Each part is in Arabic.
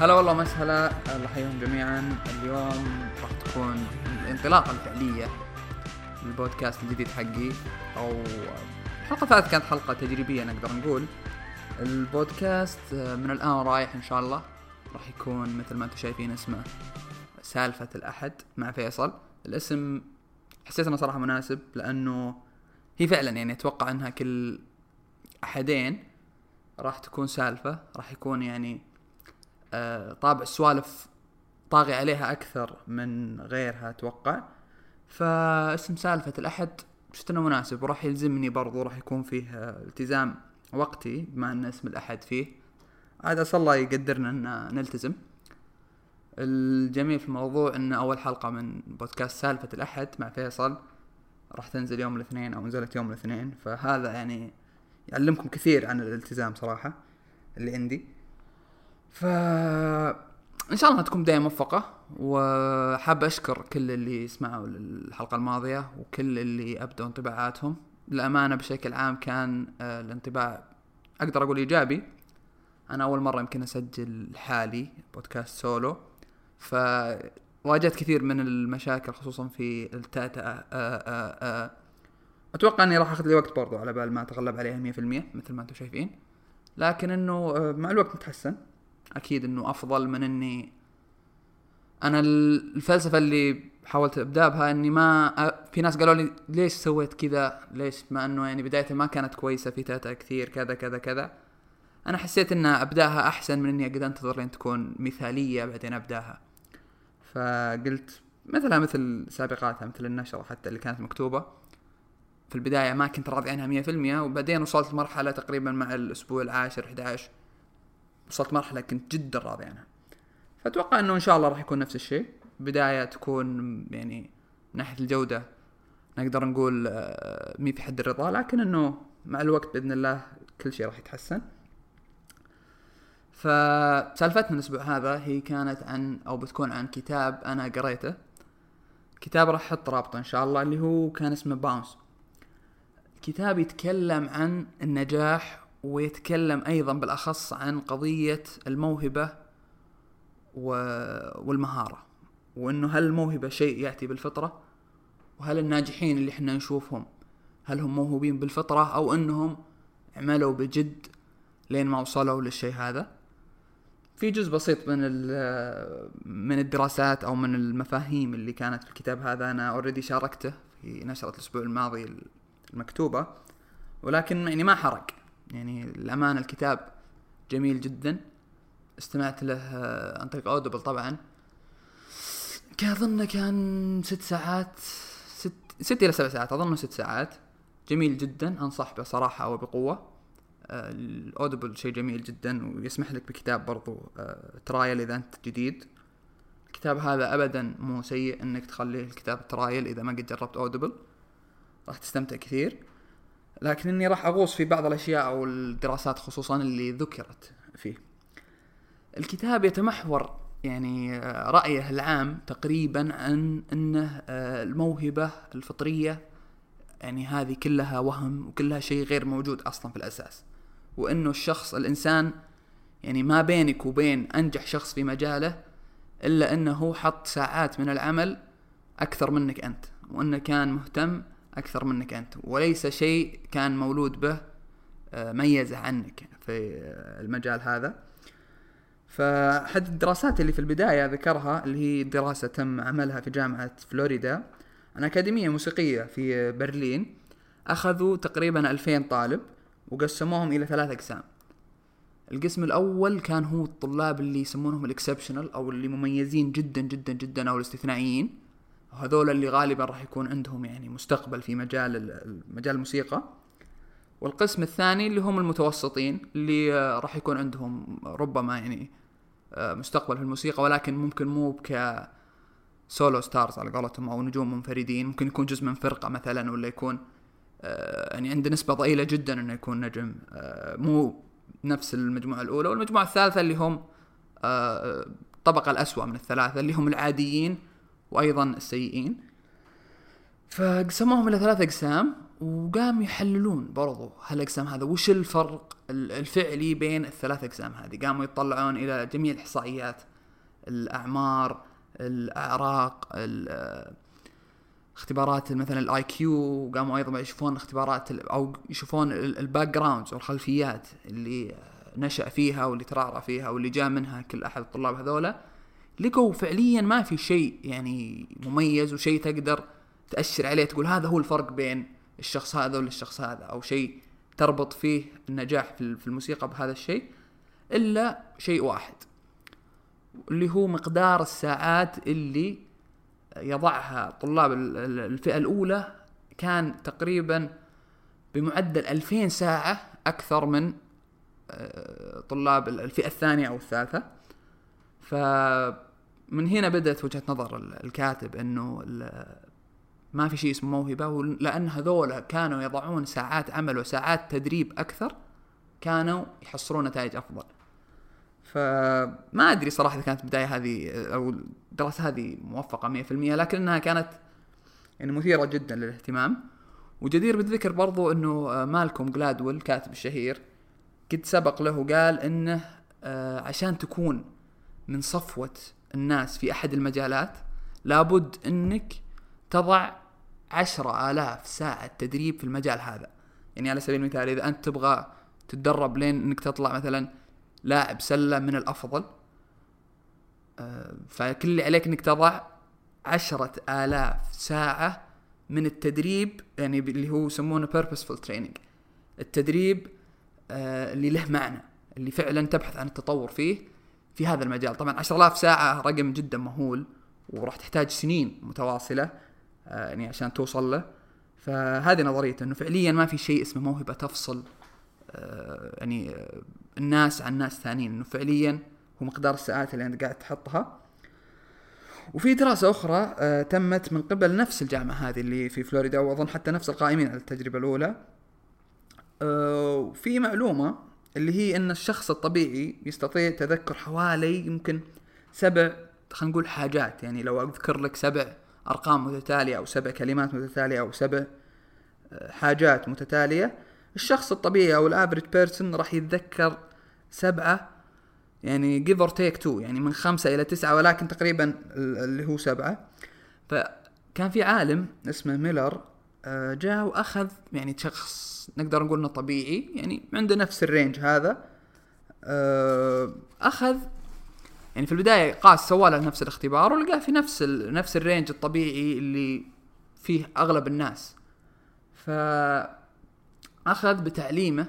هلا والله مسهلا الله يحييهم جميعا. اليوم راح تكون الانطلاقة الفعلية للبودكاست الجديد حقي أو الحلقة الثالثة كانت حلقة تجريبية نقدر نقول. البودكاست من الآن رايح إن شاء الله راح يكون مثل ما أنتم شايفين اسمه سالفة الأحد مع فيصل. الاسم حسيت إنه صراحة مناسب لأنه هي فعلا يعني أتوقع إنها كل أحدين راح تكون سالفة راح يكون يعني طابع السوالف طاغي عليها أكثر من غيرها أتوقع. فاسم سالفة الأحد شفت إنه مناسب وراح يلزمني برضو راح يكون فيه آه، التزام وقتي بما أن اسم الأحد فيه. عاد أسأل الله يقدرنا أن نلتزم. الجميل في الموضوع إن أول حلقة من بودكاست سالفة الأحد مع فيصل راح تنزل يوم الاثنين أو نزلت يوم الاثنين. فهذا يعني يعلمكم كثير عن الالتزام صراحة اللي عندي. ف إن شاء الله تكون بداية موفقة وحاب أشكر كل اللي سمعوا الحلقة الماضية وكل اللي أبدوا انطباعاتهم. للأمانة بشكل عام كان آه، الانطباع أقدر أقول إيجابي. أنا أول مرة يمكن أسجل حالي بودكاست سولو. فواجهت كثير من المشاكل خصوصا في التأتأة آه، آه، أتوقع إني راح أخذ لي وقت برضو على بال ما أتغلب عليها مية في المية مثل ما أنتم شايفين. لكن إنه مع الوقت نتحسن أكيد إنه أفضل من إني أنا الفلسفة اللي حاولت أبدأ بها إني ما في ناس قالوا لي ليش سويت كذا؟ ليش مع إنه يعني بدايتها ما كانت كويسة في تاتا كثير كذا كذا كذا. أنا حسيت ان أبداها أحسن من إني اقعد أنتظر لين تكون مثالية بعدين أبداها. فقلت مثلها مثل سابقاتها مثل النشرة حتى اللي كانت مكتوبة. في البداية ما كنت راضي عنها مية في المية وبعدين وصلت لمرحلة تقريبا مع الأسبوع العاشر 11 وصلت مرحلة كنت جدا راضي عنها. فأتوقع أنه إن شاء الله راح يكون نفس الشيء. بداية تكون يعني من ناحية الجودة نقدر نقول آه، مي في حد الرضا لكن إنه مع الوقت بإذن الله كل شيء راح يتحسن. فسالفتنا الأسبوع هذا هي كانت عن أو بتكون عن كتاب أنا قريته. كتاب راح أحط رابطه إن شاء الله اللي هو كان اسمه باونس كتاب يتكلم عن النجاح ويتكلم أيضا بالأخص عن قضية الموهبة والمهارة وإنه هل الموهبة شيء يأتي بالفطرة؟ وهل الناجحين اللي إحنا نشوفهم هل هم موهوبين بالفطرة أو إنهم عملوا بجد لين ما وصلوا للشيء هذا؟ في جزء بسيط من من الدراسات أو من المفاهيم اللي كانت في الكتاب هذا أنا already شاركته في نشرة الأسبوع الماضي المكتوبة ولكن يعني ما حرق. يعني الأمانة الكتاب جميل جدا. استمعت له آه، عن طريق Audible طبعا. كان أظن كان ست ساعات ست ست إلى سبع ساعات أظن ست ساعات. جميل جدا أنصح به صراحة وبقوة. آه، ال Audible شيء جميل جدا ويسمح لك بكتاب برضو trial آه، إذا أنت جديد. الكتاب هذا ابدا مو سيء إنك تخليه الكتاب trial إذا ما قد جربت Audible راح تستمتع كثير. لكن إني راح أغوص في بعض الأشياء أو الدراسات خصوصا اللي ذكرت فيه. الكتاب يتمحور يعني آه، رأيه العام تقريبا عن إنه آه، الموهبة الفطرية يعني هذه كلها وهم وكلها شيء غير موجود أصلا في الأساس. وإنه الشخص الإنسان يعني ما بينك وبين أنجح شخص في مجاله إلا إنه حط ساعات من العمل أكثر منك أنت وإنه كان مهتم أكثر منك أنت وليس شيء كان مولود به آه، ميزه عنك في المجال هذا. فأحد الدراسات اللي في البداية ذكرها اللي هي دراسة تم عملها في جامعة فلوريدا عن أكاديمية موسيقية في برلين أخذوا تقريبا 2000 طالب وقسموهم إلى ثلاث أقسام. القسم الأول كان هو الطلاب اللي يسمونهم الاكسبشنال أو اللي مميزين جدا جدا جدا أو الاستثنائيين. وهذول اللي غالبا راح يكون عندهم يعني مستقبل في مجال مجال الموسيقى. والقسم الثاني اللي هم المتوسطين اللي آه، راح يكون عندهم ربما يعني آه، مستقبل في الموسيقى ولكن ممكن مو ك سولو ستارز على قولتهم أو نجوم منفردين. ممكن يكون جزء من فرقة مثلا ولا يكون آه، يعني عنده نسبة ضئيلة جدا إنه يكون نجم مو نفس المجموعة الأولى. والمجموعة الثالثة اللي هم الطبقة الأسوأ من الثلاثة اللي هم العاديين وأيضا السيئين. فقسموهم إلى ثلاث أقسام وقام يحللون برضو هالأقسام هذا. وش الفرق الفعلي بين الثلاث أقسام هذه؟ قاموا يطلعون إلى جميع الإحصائيات الأعمار الأعراق اختبارات مثلا ال IQ قاموا أيضا يشوفون اختبارات أو يشوفون ال backgrounds والخلفيات اللي نشأ فيها واللي ترعرع فيها واللي جاء منها كل أحد الطلاب هذولا. لقوا فعليا ما في شيء يعني مميز وشيء تقدر تأشر عليه تقول هذا هو الفرق بين الشخص هذا ولا الشخص هذا أو شيء تربط فيه النجاح في الموسيقى بهذا الشيء إلا شيء واحد اللي هو مقدار الساعات اللي يضعها طلاب الفئة الأولى كان تقريبا بمعدل 2000 ساعة أكثر من آه، طلاب الفئة الثانية أو الثالثة. فمن هنا بدأت وجهة نظر الكاتب أنه ما في شيء اسمه موهبة لأن هذولا كانوا يضعون ساعات عمل وساعات تدريب أكثر كانوا يحصلون نتائج أفضل. فما أدري صراحة إذا كانت البدايه هذه أو الدراسه هذه موفقة 100% لكنها كانت يعني مثيرة جدا للاهتمام. وجدير بالذكر برضو إنه مالكوم جلادويل الكاتب الشهير قد سبق له قال إنه آه، عشان تكون من صفوة الناس في أحد المجالات لابد إنك تضع عشرة آلاف ساعة تدريب في المجال هذا. يعني على سبيل المثال إذا أنت تبغى تتدرب لين أنك تطلع مثلا لاعب سلة من الأفضل آه، فكل اللي عليك أنك تضع عشرة آلاف ساعة من التدريب يعني اللي هو يسمونه purposeful training. التدريب آه، اللي له معنى اللي فعلا تبحث عن التطور فيه في هذا المجال. طبعا عشر آلاف ساعة رقم جدا مهول وراح تحتاج سنين متواصلة آه، يعني عشان توصل له. فهذه نظريته إنه فعليا ما في شيء اسمه موهبة تفصل يعني الناس عن ناس ثانيين. إنه فعليا هو مقدار الساعات اللي أنت قاعد تحطها. وفي دراسة أخرى آه تمت من قبل نفس الجامعة هذه اللي في فلوريدا وأظن حتى نفس القائمين على التجربة الأولى. آه وفي معلومة اللي هي أن الشخص الطبيعي يستطيع تذكر حوالي يمكن سبع خلينا نقول حاجات. يعني لو أذكر لك سبع أرقام متتالية أو سبع كلمات متتالية أو سبع آه، حاجات متتالية الشخص الطبيعي أو ال average person راح يتذكر سبعة يعني give or take two يعني من خمسة إلى تسعة ولكن تقريبا اللي هو سبعة. فكان في عالم اسمه ميلر جاء وأخذ يعني شخص نقدر نقول إنه طبيعي يعني عنده نفس ال range هذا. آه، أخذ يعني في البداية قاس سوى له نفس الاختبار ولقاه في نفس ال... نفس ال range الطبيعي اللي فيه أغلب الناس. ف أخذ بتعليمه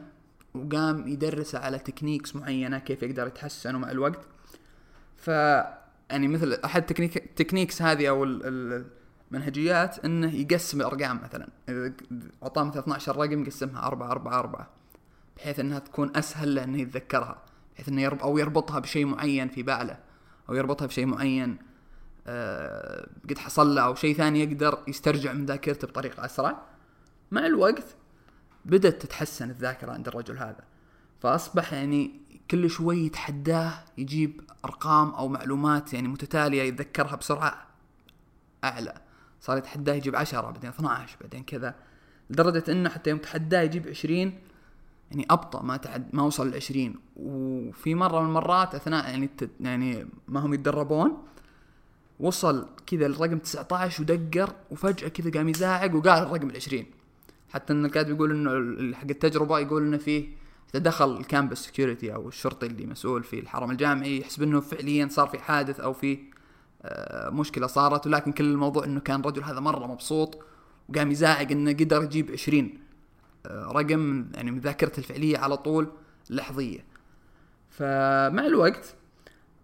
وقام يدرس على techniques معينة كيف يقدر يتحسنوا مع الوقت. ف يعني مثل أحد technique techniques هذه أو المنهجيات إنه يقسم الأرقام مثلا. أعطاه مثلا 12 رقم يقسمها 4 4 4 بحيث إنها تكون أسهل له انه يتذكرها بحيث إنه يرب أو يربطها بشيء معين في باله أو يربطها بشيء معين آه قد حصل له أو شيء ثاني يقدر يسترجع من ذاكرته بطريقة أسرع. مع الوقت بدأت تتحسن الذاكرة عند الرجل هذا. فأصبح يعني كل شوي يتحداه يجيب أرقام أو معلومات يعني متتالية يتذكرها بسرعة أعلى. صار يتحداه يجيب عشرة بعدين 12 بعدين كذا. لدرجة إنه حتى يوم تحداه يجيب 20 يعني أبطأ ما تعد ما وصل ل 20 وفي مرة من المرات أثناء يعني يعني ما هم يتدربون وصل كذا الرقم 19 ودقر وفجأة كذا قام يزاعق وقال الرقم ال 20 حتى إن الكاتب يقول إنه حق التجربة يقول إنه فيه دخل ال campus security أو الشرطي اللي مسؤول في الحرم الجامعي يحسب إنه فعليا صار في حادث أو في مشكلة صارت ولكن كل الموضوع إنه كان الرجل هذا مرة مبسوط وقام يزاعق إنه قدر يجيب 20 آه، رقم يعني من ذاكرته الفعلية على طول لحظية. فمع الوقت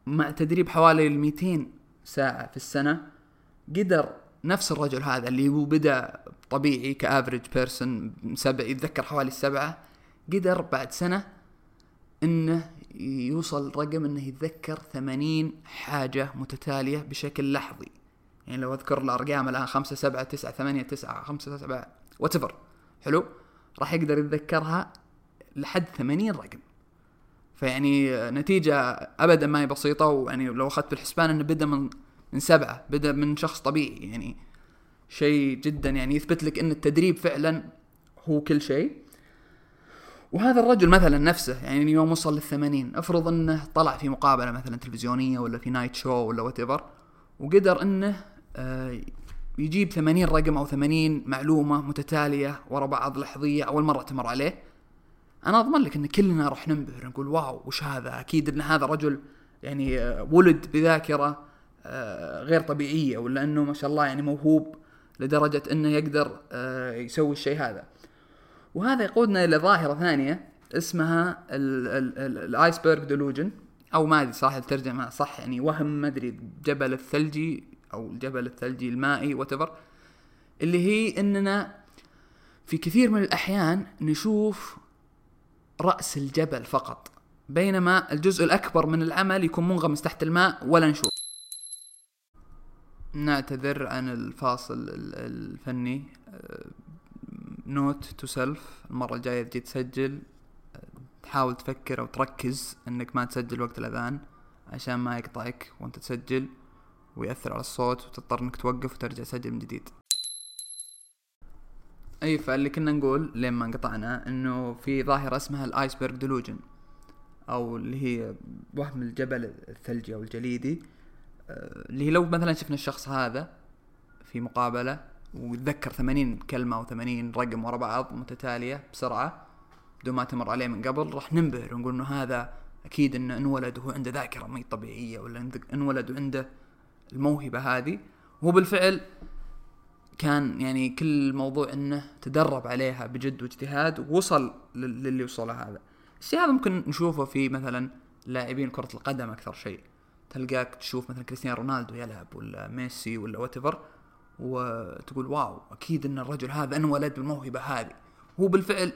مع تدريب حوالي 200 ساعة في السنة قدر نفس الرجل هذا اللي هو بدأ طبيعي ك average person سبع يتذكر حوالي السبعة قدر بعد سنة إنه يوصل رقم إنه يتذكر ثمانين حاجة متتالية بشكل لحظي. يعني لو أذكر الأرقام الآن خمسة سبعة تسعة ثمانية تسعة خمسة سبعة whatever حلو؟ راح يقدر يتذكرها لحد ثمانين رقم. فيعني نتيجة ابدا ما هي بسيطة ويعني لو أخذت بالحسبان إنه بدأ من من سبعة بدأ من شخص طبيعي. يعني شيء جدا يعني يثبت لك إن التدريب فعلا هو كل شيء. وهذا الرجل مثلا نفسه يعني يوم وصل للثمانين أفرض إنه طلع في مقابلة مثلا تلفزيونية ولا في night show ولا whatever وقدر إنه آه، يجيب 80 رقم أو 80 معلومة متتالية ورا بعض لحظية أول مرة تمر عليه. أنا أضمن لك إن كلنا راح ننبهر نقول wow وش هذا؟ أكيد إن هذا رجل يعني آه، ولد بذاكرة آه، غير طبيعية ولا إنه ما شاء الله يعني موهوب لدرجة إنه يقدر يسوي الشيء هذا. وهذا يقودنا إلى ظاهرة ثانية اسمها ال iceberg delusion أو ما أدري صراحة الترجمة صح يعني وهم ما أدري جبل الثلجي أو الجبل الثلجي المائي whatever اللي هي إننا في كثير من الأحيان نشوف رأس الجبل فقط بينما الجزء الأكبر من العمل يكون منغمس تحت الماء ولا نشوف. نعتذر عن الفاصل الفني. note to self المرة الجاية تجي تسجل تحاول تفكر أو تركز إنك ما تسجل وقت الأذان عشان ما يقطعك وأنت تسجل ويأثر على الصوت وتضطر إنك توقف وترجع تسجل من جديد. أي فاللي كنا نقول لين ما انقطعنا إنه في ظاهرة اسمها الآيسبرغ ديلوجن أو اللي هي وهم الجبل الثلجي أو الجليدي آه، اللي لو مثلا شفنا الشخص هذا في مقابلة ويتذكر ثمانين كلمة أو ثمانين رقم ورا بعض متتالية بسرعة بدون ما تمر عليه من قبل راح ننبهر ونقول إنه هذا أكيد انه انولد وهو عنده ذاكرة مي طبيعية ولا انولد وعنده الموهبة هذه. وهو بالفعل كان يعني كل موضوع إنه تدرب عليها بجد واجتهاد ووصل للي وصله هذا. الشيء هذا ممكن نشوفه في مثلا لاعبين كرة القدم أكثر شيء. تلقاك تشوف مثلا كريستيانو رونالدو يلعب ولا ميسي ولا whatever وتقول wow أكيد إن الرجل هذا أنولد بالموهبة هذه. هو بالفعل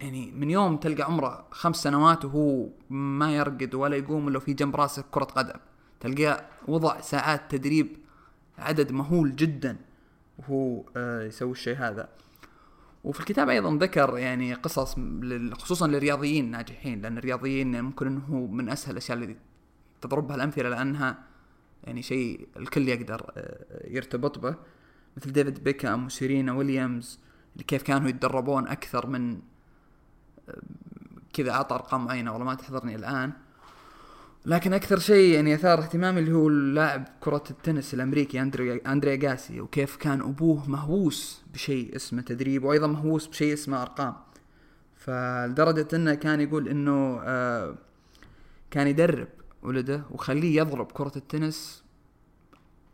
يعني من يوم تلقى عمره خمس سنوات وهو ما يرقد ولا يقوم إلا في جنب رأسه كرة قدم. تلقاه وضع ساعات تدريب عدد مهول جدا وهو آه يسوي الشيء هذا. وفي الكتاب أيضا ذكر يعني قصص خصوصا للرياضيين الناجحين لأن الرياضيين ممكن إنه من أسهل الأشياء اللي تضربها الأمثلة لأنها يعني شيء الكل يقدر آه، يرتبط به مثل ديفيد بيكام وسيرينا ويليامز اللي كيف كانوا يتدربون أكثر من آه، كذا اعطى ارقام معينه والله ما تحضرني الآن. لكن أكثر شيء يعني أثار اهتمامي اللي هو اللاعب كرة التنس الأمريكي أندريه أندريه أجاسي وكيف كان أبوه مهووس بشيء اسمه تدريب وأيضا مهووس بشيء اسمه أرقام. فلدرجة إنه كان يقول إنه آه كان يدرب ولده وخليه يضرب كرة التنس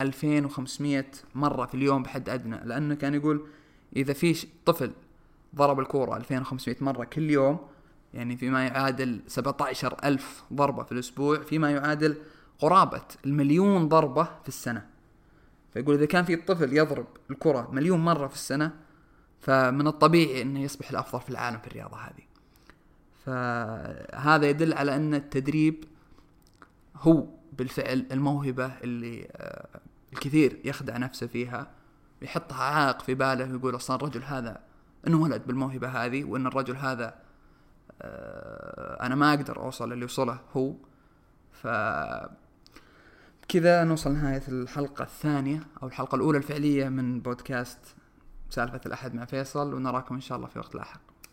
2500 مرة في اليوم بحد أدنى. لأنه كان يقول إذا في طفل ضرب الكورة 2500 مرة كل يوم يعني فيما يعادل 17 ألف ضربة في الأسبوع فيما يعادل قرابة المليون ضربة في السنة. فيقول إذا كان في طفل يضرب الكرة مليون مرة في السنة فمن الطبيعي أنه يصبح الأفضل في العالم في الرياضة هذه. فهذا يدل على أن التدريب هو بالفعل الموهبة اللي آه، الكثير يخدع نفسه فيها يحطها عائق في باله ويقول أصلا الرجل هذا انولد بالموهبة هذه وإن الرجل هذا آه، أنا ما أقدر أوصل اللي وصله هو. ف كذا نوصل لنهاية الحلقة الثانية أو الحلقة الأولى الفعلية من بودكاست سالفة الأحد مع فيصل ونراكم إن شاء الله في وقت لاحق.